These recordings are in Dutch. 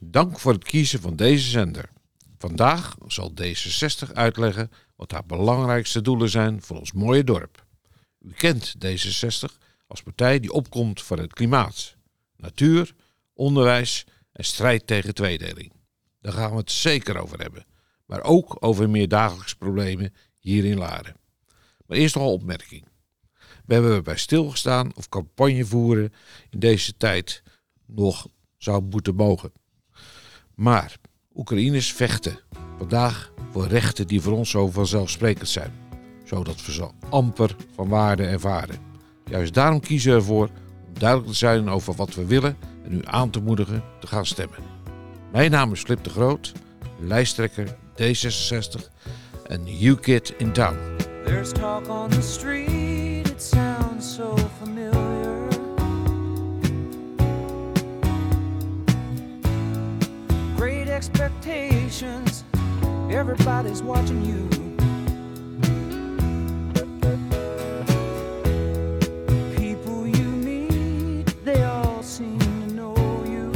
Dank voor het kiezen van deze zender. Vandaag zal D66 uitleggen wat haar belangrijkste doelen zijn voor ons mooie dorp. U kent D66 als partij die opkomt voor het klimaat, natuur, onderwijs en strijd tegen tweedeling. Daar gaan we het zeker over hebben, maar ook over meer dagelijkse problemen hier in Laren. Maar eerst nog een opmerking. We hebben bij stilgestaan of campagne voeren in deze tijd nog zou moeten mogen. Maar Oekraïners vechten vandaag voor rechten die voor ons zo vanzelfsprekend zijn, zodat we ze amper van waarde ervaren. Juist daarom kiezen we ervoor om duidelijk te zijn over wat we willen en u aan te moedigen te gaan stemmen. Mijn naam is Flip de Groot, lijsttrekker D66 en UKIT in Town. There's talk on the street, expectations. Everybody's watching you. People you meet, they all seem to know you.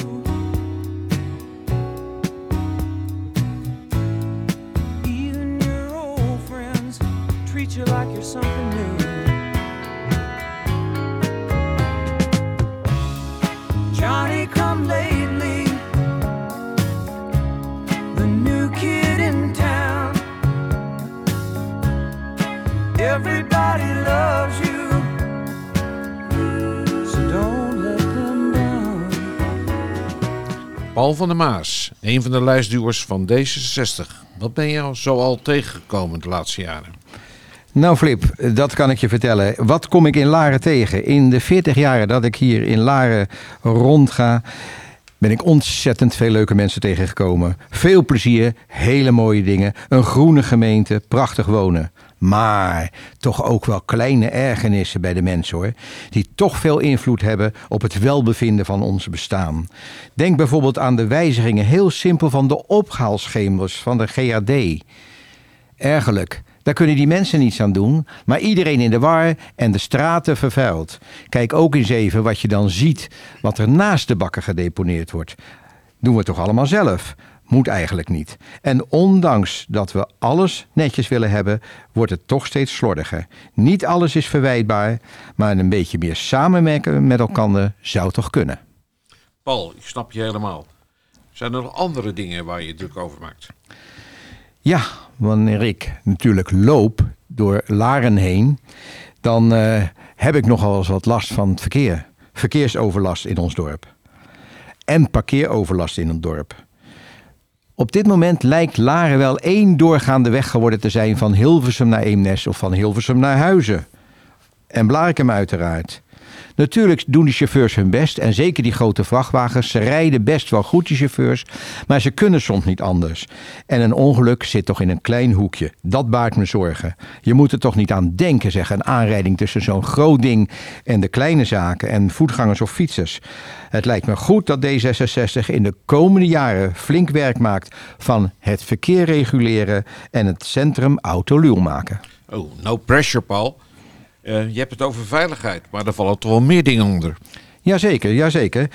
Even your old friends treat you like you're something new. Paul van der Maas, een van de lijstduwers van D66. Wat ben je al zo al tegengekomen de laatste jaren? Nou Flip, dat kan ik je vertellen. Wat kom ik in Laren tegen? In de 40 jaren dat ik hier in Laren rondga, ben ik ontzettend veel leuke mensen tegengekomen. Veel plezier, hele mooie dingen, een groene gemeente, prachtig wonen. Maar toch ook wel kleine ergernissen bij de mensen hoor. Die toch veel invloed hebben op het welbevinden van ons bestaan. Denk bijvoorbeeld aan de wijzigingen heel simpel van de ophaalschemers van de GAD. Ergerlijk. Daar kunnen die mensen niets aan doen, maar iedereen in de war en de straten vervuild. Kijk ook eens even wat je dan ziet, wat er naast de bakken gedeponeerd wordt. Doen we toch allemaal zelf? Moet eigenlijk niet. En ondanks dat we alles netjes willen hebben, wordt het toch steeds slordiger. Niet alles is verwijtbaar, maar een beetje meer samenwerken met elkaar zou toch kunnen. Paul, ik snap je helemaal. Zijn er nog andere dingen waar je druk over maakt? Ja, wanneer ik natuurlijk loop door Laren heen, dan uh, heb ik nogal eens wat last van het verkeer. Verkeersoverlast in ons dorp. En parkeeroverlast in het dorp. Op dit moment lijkt Laren wel één doorgaande weg geworden te zijn van Hilversum naar Eemnes of van Hilversum naar Huizen. En Blarikum uiteraard. Natuurlijk doen die chauffeurs hun best en zeker die grote vrachtwagens. Ze rijden best wel goed, die chauffeurs, maar ze kunnen soms niet anders. En een ongeluk zit toch in een klein hoekje. Dat baart me zorgen. Je moet er toch niet aan denken, zeg, een aanrijding tussen zo'n groot ding en de kleine zaken en voetgangers of fietsers. Het lijkt me goed dat D66 in de komende jaren flink werk maakt van het verkeer reguleren en het centrum autoluw maken. Oh, no pressure, Paul. Uh, je hebt het over veiligheid, maar er vallen toch wel meer dingen onder. Jazeker, jazeker.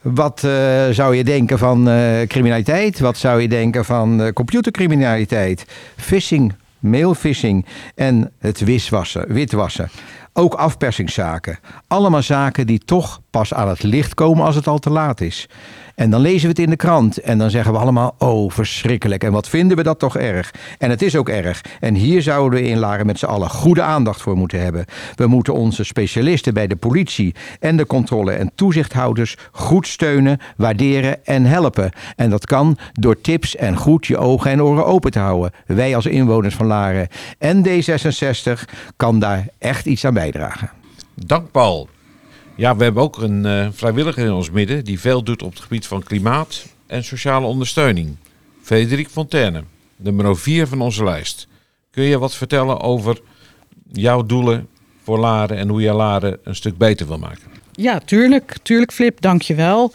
Wat uh, zou je denken van uh, criminaliteit? Wat zou je denken van computercriminaliteit? Phishing, mailphishing en het wiswassen, witwassen. Ook afpersingszaken. Allemaal zaken die toch pas aan het licht komen als het al te laat is. En dan lezen we het in de krant en dan zeggen we allemaal: oh, verschrikkelijk. En wat vinden we dat toch erg? En het is ook erg. En hier zouden we in Laren met z'n allen goede aandacht voor moeten hebben. We moeten onze specialisten bij de politie en de controle- en toezichthouders goed steunen, waarderen en helpen. En dat kan door tips en goed je ogen en oren open te houden. Wij als inwoners van Laren en D66 kan daar echt iets aan bijdragen. Dank Paul. Ja, we hebben ook een uh, vrijwilliger in ons midden die veel doet op het gebied van klimaat en sociale ondersteuning. Frederik Fontaine, nummer 4 van onze lijst. Kun je wat vertellen over jouw doelen voor Laren en hoe je Laren een stuk beter wil maken? Ja, tuurlijk. Tuurlijk, Flip, dankjewel.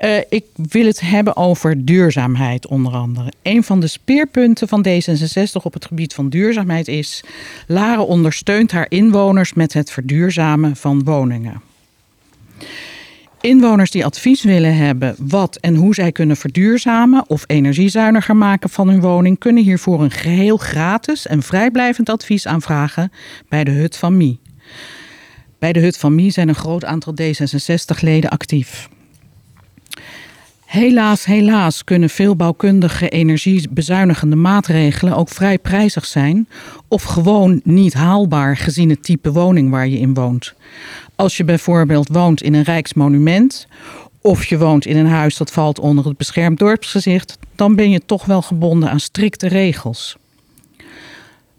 Uh, ik wil het hebben over duurzaamheid onder andere. Een van de speerpunten van D66 op het gebied van duurzaamheid is... Laren ondersteunt haar inwoners met het verduurzamen van woningen. Inwoners die advies willen hebben wat en hoe zij kunnen verduurzamen of energiezuiniger maken van hun woning, kunnen hiervoor een geheel gratis en vrijblijvend advies aanvragen bij de Hut van Mie. Bij de Hut van Mie zijn een groot aantal D66-leden actief. Helaas, helaas kunnen veel bouwkundige energiebezuinigende maatregelen ook vrij prijzig zijn of gewoon niet haalbaar gezien het type woning waar je in woont. Als je bijvoorbeeld woont in een rijksmonument of je woont in een huis dat valt onder het beschermd dorpsgezicht, dan ben je toch wel gebonden aan strikte regels.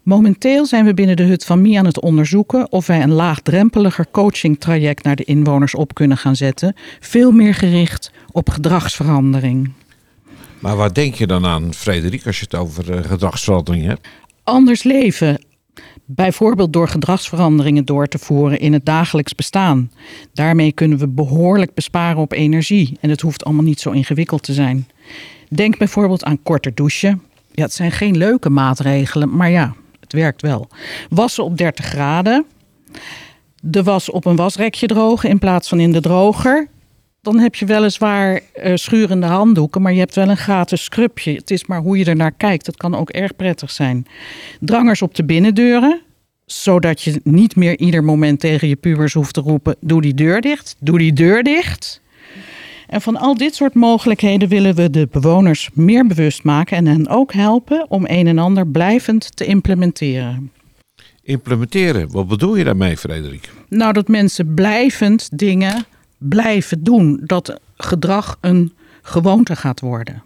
Momenteel zijn we binnen de Hut van Mie aan het onderzoeken of wij een laagdrempeliger coachingtraject naar de inwoners op kunnen gaan zetten, veel meer gericht op gedragsverandering. Maar waar denk je dan aan, Frederik, als je het over uh, gedragsverandering hebt? Anders leven. Bijvoorbeeld door gedragsveranderingen door te voeren in het dagelijks bestaan. Daarmee kunnen we behoorlijk besparen op energie en het hoeft allemaal niet zo ingewikkeld te zijn. Denk bijvoorbeeld aan korter douchen. Ja, het zijn geen leuke maatregelen, maar ja, het werkt wel. Wassen op 30 graden. De was op een wasrekje drogen in plaats van in de droger. Dan heb je weliswaar uh, schurende handdoeken, maar je hebt wel een gratis scrubje. Het is maar hoe je er naar kijkt. Dat kan ook erg prettig zijn. Drangers op de binnendeuren, zodat je niet meer ieder moment tegen je pubers hoeft te roepen: doe die deur dicht, doe die deur dicht. En van al dit soort mogelijkheden willen we de bewoners meer bewust maken en hen ook helpen om een en ander blijvend te implementeren. Implementeren, wat bedoel je daarmee, Frederik? Nou, dat mensen blijvend dingen blijven doen. Dat gedrag een gewoonte gaat worden.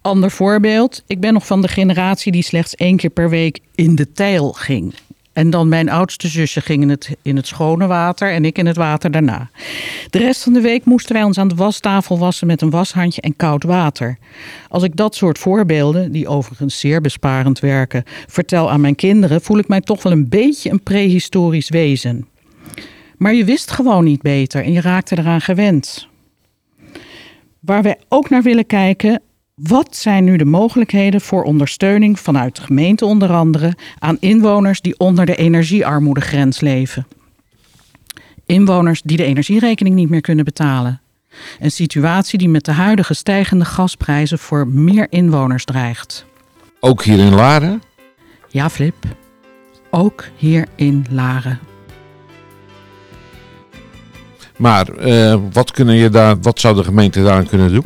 Ander voorbeeld. Ik ben nog van de generatie die slechts één keer per week in de tijl ging. En dan mijn oudste zusje ging in het, in het schone water en ik in het water daarna. De rest van de week moesten wij ons aan de wastafel wassen met een washandje en koud water. Als ik dat soort voorbeelden, die overigens zeer besparend werken, vertel aan mijn kinderen, voel ik mij toch wel een beetje een prehistorisch wezen. Maar je wist gewoon niet beter en je raakte eraan gewend. Waar wij ook naar willen kijken, wat zijn nu de mogelijkheden voor ondersteuning vanuit de gemeente onder andere aan inwoners die onder de energiearmoedegrens leven? Inwoners die de energierekening niet meer kunnen betalen. Een situatie die met de huidige stijgende gasprijzen voor meer inwoners dreigt. Ook hier in Laren? Ja, Flip. Ook hier in Laren. Maar uh, wat, kunnen je daar, wat zou de gemeente daaraan kunnen doen?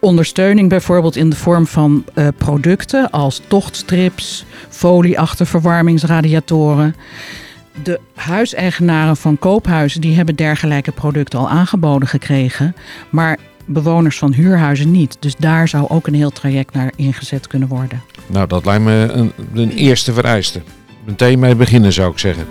Ondersteuning bijvoorbeeld in de vorm van uh, producten als tochtstrips, folieachterverwarmingsradiatoren. De huiseigenaren van koophuizen die hebben dergelijke producten al aangeboden gekregen. Maar bewoners van huurhuizen niet. Dus daar zou ook een heel traject naar ingezet kunnen worden. Nou, dat lijkt me een, een eerste vereiste. Meteen mee beginnen zou ik zeggen.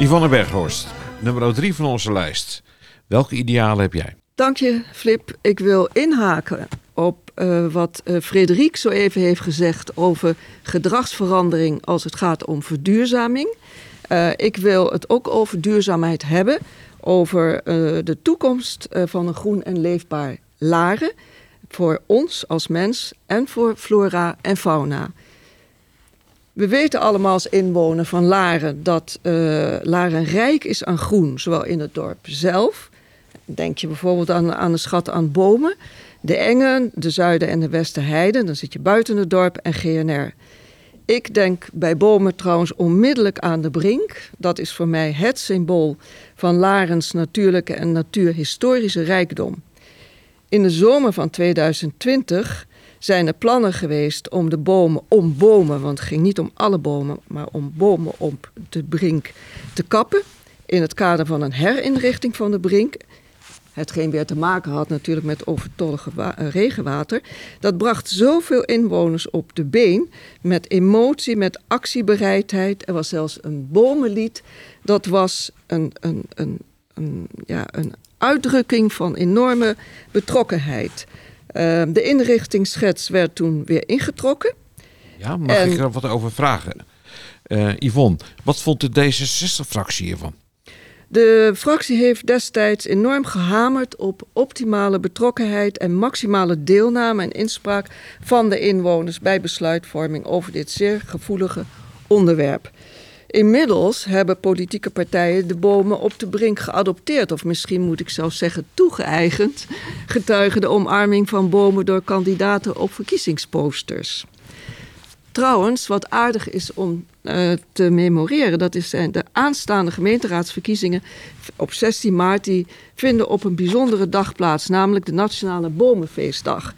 Yvonne Berghorst, nummer 3 van onze lijst. Welke idealen heb jij? Dank je, Flip. Ik wil inhaken op uh, wat uh, Frederik zo even heeft gezegd over gedragsverandering als het gaat om verduurzaming. Uh, ik wil het ook over duurzaamheid hebben, over de toekomst van een groen en leefbaar Laren. Voor ons als mens en voor flora en fauna. We weten allemaal als inwoner van Laren dat uh, Laren rijk is aan groen, zowel in het dorp zelf. Denk je bijvoorbeeld aan, aan de schat aan bomen, de Engen, de Zuiden- en de Westerheide. Dan zit je buiten het dorp en GNR. Ik denk bij bomen trouwens onmiddellijk aan de brink. Dat is voor mij het symbool van Larens natuurlijke en natuurhistorische rijkdom. In de zomer van 2020 zijn er plannen geweest om de bomen, om bomen, want het ging niet om alle bomen, maar om bomen op de brink te kappen. In het kader van een herinrichting van de brink. Hetgeen weer te maken had natuurlijk met overtollige regenwater. Dat bracht zoveel inwoners op de been. Met emotie, met actiebereidheid. Er was zelfs een bomenlied. Dat was een, een, een, een ja, een uitdrukking van enorme betrokkenheid. Uh, de inrichtingsschets werd toen weer ingetrokken. Ja, mag en, ik er wat over vragen? Uh, Yvonne, wat vond de D66-fractie hiervan? De fractie heeft destijds enorm gehamerd op optimale betrokkenheid en maximale deelname en inspraak van de inwoners bij besluitvorming over dit zeer gevoelige onderwerp. Inmiddels hebben politieke partijen de bomen op de brink geadopteerd, of misschien moet ik zelfs zeggen toegeëigend, getuigen de omarming van bomen door kandidaten op verkiezingsposters. Trouwens, wat aardig is om uh, te memoreren, dat is de aanstaande gemeenteraadsverkiezingen op 16 maart. Die vinden op een bijzondere dag plaats, namelijk de Nationale Bomenfeestdag.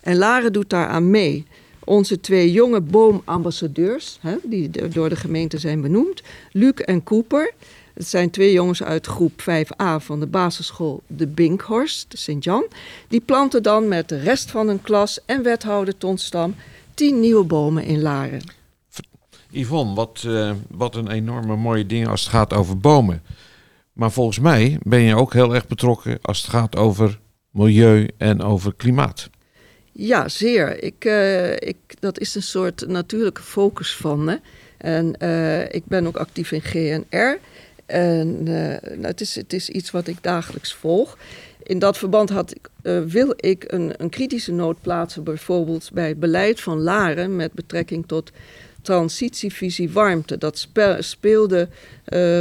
En Laren doet daaraan mee. Onze twee jonge boomambassadeurs, hè, die door de gemeente zijn benoemd, Luc en Cooper. Het zijn twee jongens uit groep 5a van de basisschool De Binkhorst, Sint-Jan. Die planten dan met de rest van hun klas en wethouder Ton Stam tien nieuwe bomen in Laren. Yvonne, wat, uh, wat een enorme mooie ding als het gaat over bomen. Maar volgens mij ben je ook heel erg betrokken als het gaat over milieu en over klimaat. Ja, zeer. Ik, uh, ik, dat is een soort natuurlijke focus van me. En uh, ik ben ook actief in GNR. En nou, het, is, het is iets wat ik dagelijks volg in dat verband had ik, wil ik een, een, kritische noot plaatsen, bijvoorbeeld bij het beleid van Laren met betrekking tot transitievisie warmte. Dat speelde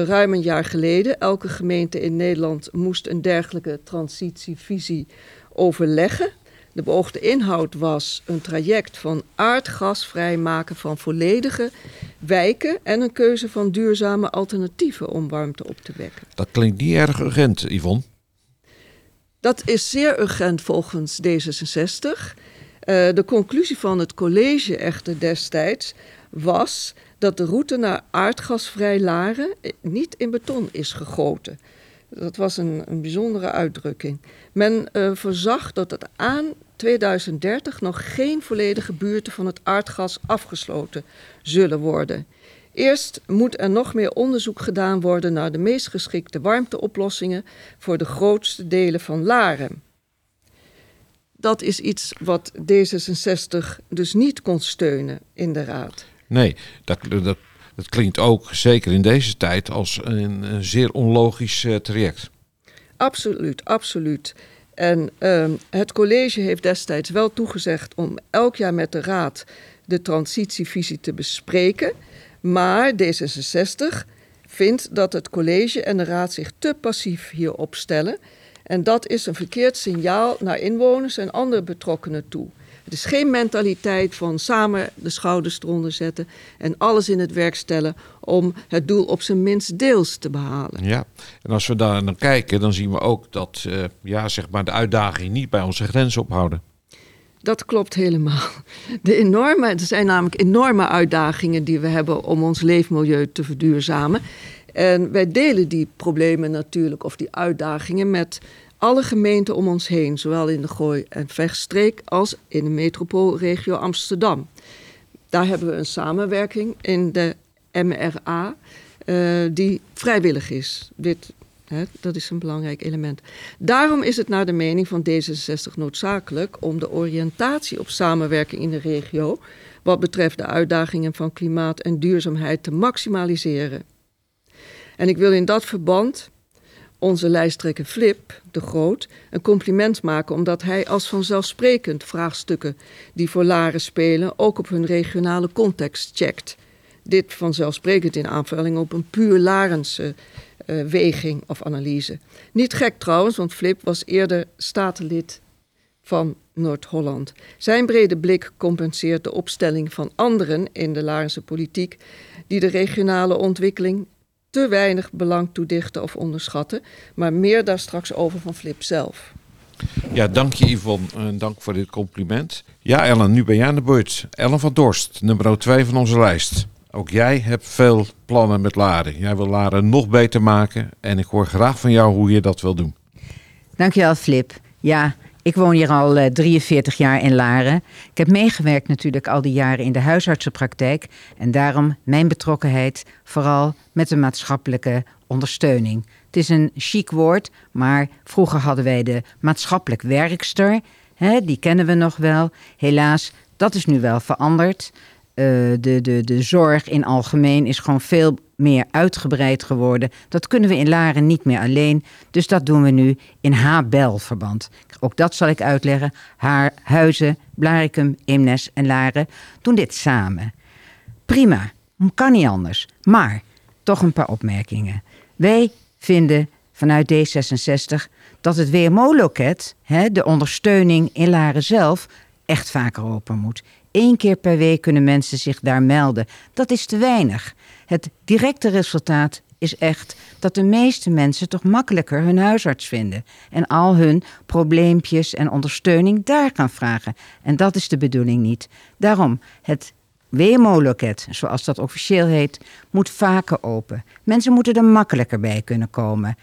ruim een jaar geleden. Elke gemeente in Nederland moest een dergelijke transitievisie overleggen. De beoogde inhoud was een traject van aardgasvrij maken van volledige wijken en een keuze van duurzame alternatieven om warmte op te wekken. Dat klinkt niet erg urgent, Yvonne. Dat is zeer urgent volgens D66. Uh, de conclusie van het college echter destijds was dat de route naar aardgasvrij Laren niet in beton is gegoten. Dat was een, een bijzondere uitdrukking. Men uh, voorzag dat het aan 2030 nog geen volledige buurten van het aardgas afgesloten zullen worden. Eerst moet er nog meer onderzoek gedaan worden naar de meest geschikte warmteoplossingen voor de grootste delen van Laren. Dat is iets wat D66 dus niet kon steunen in de Raad. Nee, dat, dat, dat klinkt ook zeker in deze tijd als een, een zeer onlogisch uh, traject. Absoluut, absoluut. En uh, het college heeft destijds wel toegezegd om elk jaar met de Raad de transitievisie te bespreken. Maar D66 vindt dat het college en de raad zich te passief hierop stellen. En dat is een verkeerd signaal naar inwoners en andere betrokkenen toe. Het is geen mentaliteit van samen de schouders eronder zetten en alles in het werk stellen om het doel op zijn minst deels te behalen. Ja, en als we daar naar kijken, dan zien we ook dat uh, ja, zeg maar de uitdagingen niet bij onze grenzen ophouden. Dat klopt helemaal. De enorme, er zijn namelijk enorme uitdagingen die we hebben om ons leefmilieu te verduurzamen. En wij delen die problemen natuurlijk, of die uitdagingen, met alle gemeenten om ons heen, zowel in de Gooi- en Vechtstreek als in de metropoolregio Amsterdam. Daar hebben we een samenwerking in de MRA, eh, die vrijwillig is. Dit dat is een belangrijk element. Daarom is het naar de mening van D66 noodzakelijk om de oriëntatie op samenwerking in de regio, wat betreft de uitdagingen van klimaat en duurzaamheid, te maximaliseren. En ik wil in dat verband onze lijsttrekker Flip de Groot een compliment maken omdat hij als vanzelfsprekend vraagstukken die voor Laren spelen ook op hun regionale context checkt. Dit vanzelfsprekend in aanvulling op een puur Larense uh, weging of analyse. Niet gek trouwens, want Flip was eerder statenlid van Noord-Holland. Zijn brede blik compenseert de opstelling van anderen in de Larense politiek die de regionale ontwikkeling te weinig belang toedichten of onderschatten, maar meer daar straks over van Flip zelf. Ja, dank je Yvonne en dank voor dit compliment. Ja, Ellen, nu ben jij aan de beurt. Ellen van Dorst, nummer 2 van onze lijst. Ook jij hebt veel plannen met Laren. Jij wil Laren nog beter maken en ik hoor graag van jou hoe je dat wil doen. Dankjewel, Flip. Ja, ik woon hier al 43 eh, jaar in Laren. Ik heb meegewerkt natuurlijk al die jaren in de huisartsenpraktijk. En daarom mijn betrokkenheid vooral met de maatschappelijke ondersteuning. Het is een chic woord, maar vroeger hadden wij de maatschappelijk werkster. Hè, die kennen we nog wel. Helaas, dat is nu wel veranderd. Uh, de, de, de zorg in algemeen is gewoon veel meer uitgebreid geworden. Dat kunnen we in Laren niet meer alleen. Dus dat doen we nu in H-Bel-verband. Ook dat zal ik uitleggen. Haar, Huizen, Blarikum, Eemnes en Laren doen dit samen. Prima, kan niet anders. Maar toch een paar opmerkingen. Wij vinden vanuit D66 dat het WMO-loket, de ondersteuning in Laren zelf, echt vaker open moet. Eén keer per week kunnen mensen zich daar melden. Dat is te weinig. Het directe resultaat is echt dat de meeste mensen toch makkelijker hun huisarts vinden en al hun probleempjes en ondersteuning daar gaan vragen. En dat is de bedoeling niet. Daarom, het WMO-loket, zoals dat officieel heet, moet vaker open. Mensen moeten er makkelijker bij kunnen komen.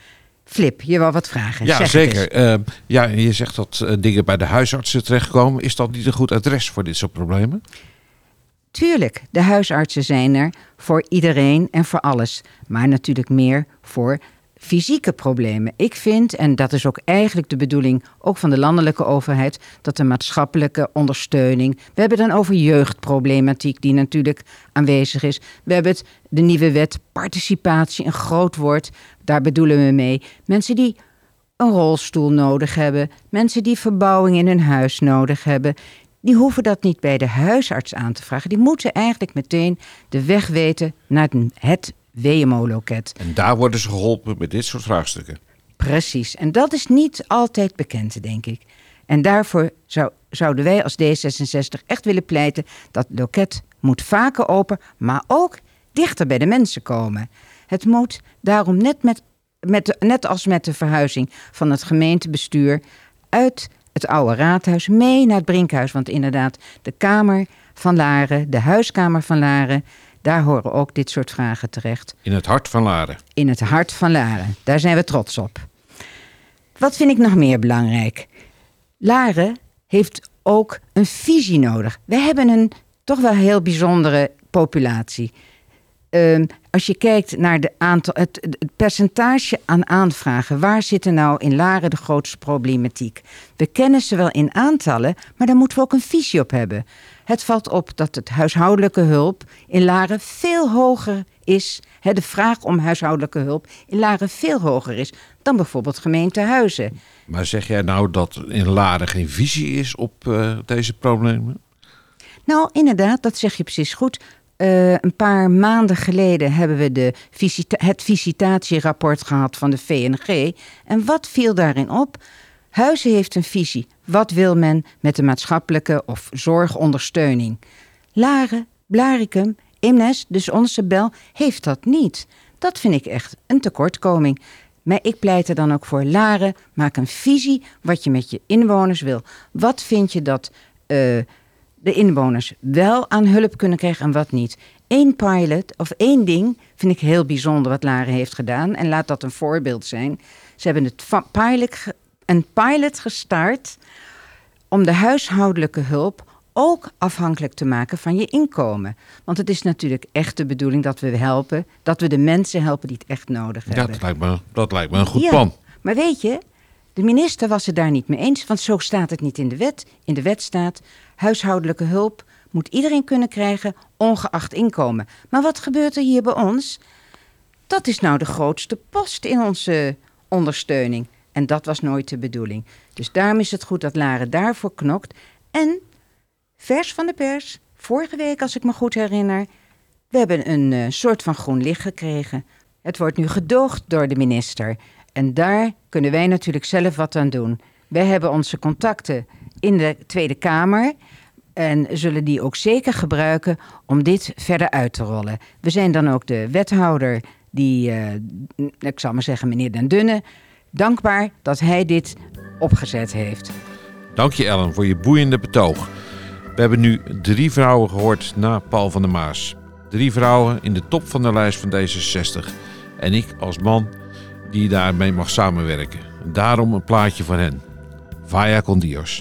Flip, je wil wat vragen. Ja, zeker. Uh, ja, je zegt dat uh, dingen bij de huisartsen terechtkomen. Is dat niet een goed adres voor dit soort problemen? Tuurlijk, de huisartsen zijn er voor iedereen en voor alles. Maar natuurlijk meer voor fysieke problemen. Ik vind, en dat is ook eigenlijk de bedoeling ook van de landelijke overheid, dat de maatschappelijke ondersteuning. We hebben dan over jeugdproblematiek die natuurlijk aanwezig is. We hebben het, de nieuwe wet participatie, een groot woord. Daar bedoelen we mee. Mensen die een rolstoel nodig hebben, mensen die verbouwing in hun huis nodig hebben, die hoeven dat niet bij de huisarts aan te vragen. Die moeten eigenlijk meteen de weg weten naar het WMO-loket. En daar worden ze geholpen met dit soort vraagstukken. Precies. En dat is niet altijd bekend, denk ik. En daarvoor zou, zouden wij als D66 echt willen pleiten dat loket moet vaker open, maar ook dichter bij de mensen komen. Het moet daarom net, met, met, net als met de verhuizing van het gemeentebestuur uit het oude raadhuis mee naar het Brinkhuis. Want inderdaad, de Kamer van Laren, de huiskamer van Laren, daar horen ook dit soort vragen terecht. In het hart van Laren. In het hart van Laren. Daar zijn we trots op. Wat vind ik nog meer belangrijk? Laren heeft ook een visie nodig. We hebben een toch wel heel bijzondere populatie. Ehm, als je kijkt naar de aantal, het, het, percentage aan aanvragen, waar zit er nou in Laren de grootste problematiek? We kennen ze wel in aantallen, maar daar moeten we ook een visie op hebben. Het valt op dat het huishoudelijke hulp in Laren veel hoger is. de vraag om huishoudelijke hulp in Laren veel hoger is dan bijvoorbeeld gemeentehuizen. Maar zeg jij nou dat in Laren geen visie is op uh, deze problemen? Nou, inderdaad, dat zeg je precies goed. Uh, een paar maanden geleden hebben we de het visitatierapport gehad van de VNG. En wat viel daarin op? Huizen heeft een visie. Wat wil men met de maatschappelijke of zorgondersteuning? Laren, Blaricum, Imnes, dus onze bel, heeft dat niet. Dat vind ik echt een tekortkoming. Maar ik pleit er dan ook voor. Laren, maak een visie wat je met je inwoners wil. Wat vind je dat uh, de inwoners wel aan hulp kunnen krijgen en wat niet? Eén pilot of één ding vind ik heel bijzonder wat Laren heeft gedaan. En laat dat een voorbeeld zijn. Ze hebben het pilot een pilot gestart om de huishoudelijke hulp ook afhankelijk te maken van je inkomen. Want het is natuurlijk echt de bedoeling dat we helpen, dat we de mensen helpen die het echt nodig hebben. Ja, dat lijkt me, dat lijkt me een goed plan. Maar weet je, de minister was het daar niet mee eens, want zo staat het niet in de wet. In de wet staat, huishoudelijke hulp moet iedereen kunnen krijgen, ongeacht inkomen. Maar wat gebeurt er hier bij ons? Dat is nou de grootste post in onze ondersteuning. En dat was nooit de bedoeling. Dus daarom is het goed dat Laren daarvoor knokt. En vers van de pers, vorige week als ik me goed herinner, we hebben een uh, soort van groen licht gekregen. Het wordt nu gedoogd door de minister. En daar kunnen wij natuurlijk zelf wat aan doen. Wij hebben onze contacten in de Tweede Kamer. En zullen die ook zeker gebruiken om dit verder uit te rollen. We zijn dan ook de wethouder, die, uh, ik zal maar zeggen, meneer Den Dunne, dankbaar dat hij dit opgezet heeft. Dank je Ellen voor je boeiende betoog. We hebben nu drie vrouwen gehoord na Paul van der Maas. Drie vrouwen in de top van de lijst van D66. En ik als man die daarmee mag samenwerken. Daarom een plaatje van hen. Vaya con Dios.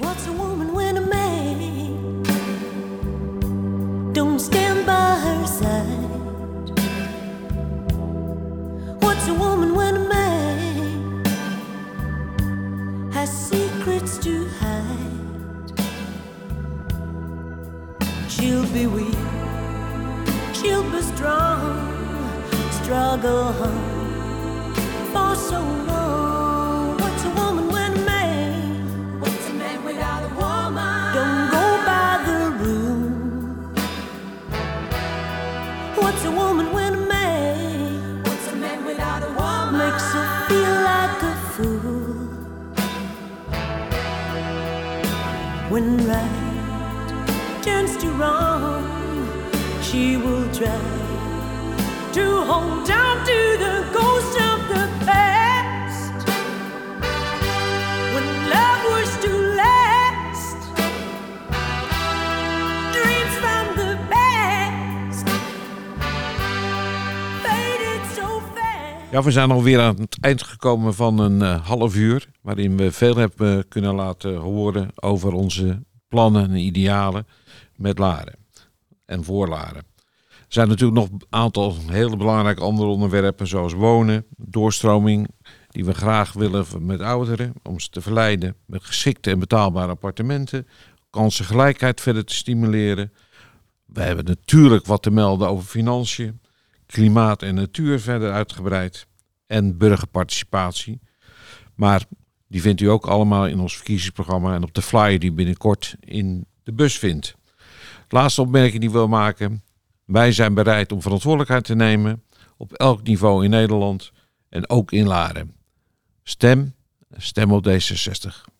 What's a woman when a man? What's a man without a woman? Makes her feel like a fool. When right turns to wrong, she will try to hold on to the Ja, we zijn alweer aan het eind gekomen van een uh, half uur. Waarin we veel hebben kunnen laten horen over onze plannen en idealen met Laren en voor Laren. Er zijn natuurlijk nog een aantal hele belangrijke andere onderwerpen, zoals wonen, doorstroming, die we graag willen met ouderen, om ze te verleiden met geschikte en betaalbare appartementen, kansengelijkheid verder te stimuleren. We hebben natuurlijk wat te melden over financiën, klimaat en natuur verder uitgebreid en burgerparticipatie. Maar die vindt u ook allemaal in ons verkiezingsprogramma en op de flyer die binnenkort in de bus vindt. Laatste opmerking die we wil maken. Wij zijn bereid om verantwoordelijkheid te nemen op elk niveau in Nederland en ook in Laren. Stem, stem op D66.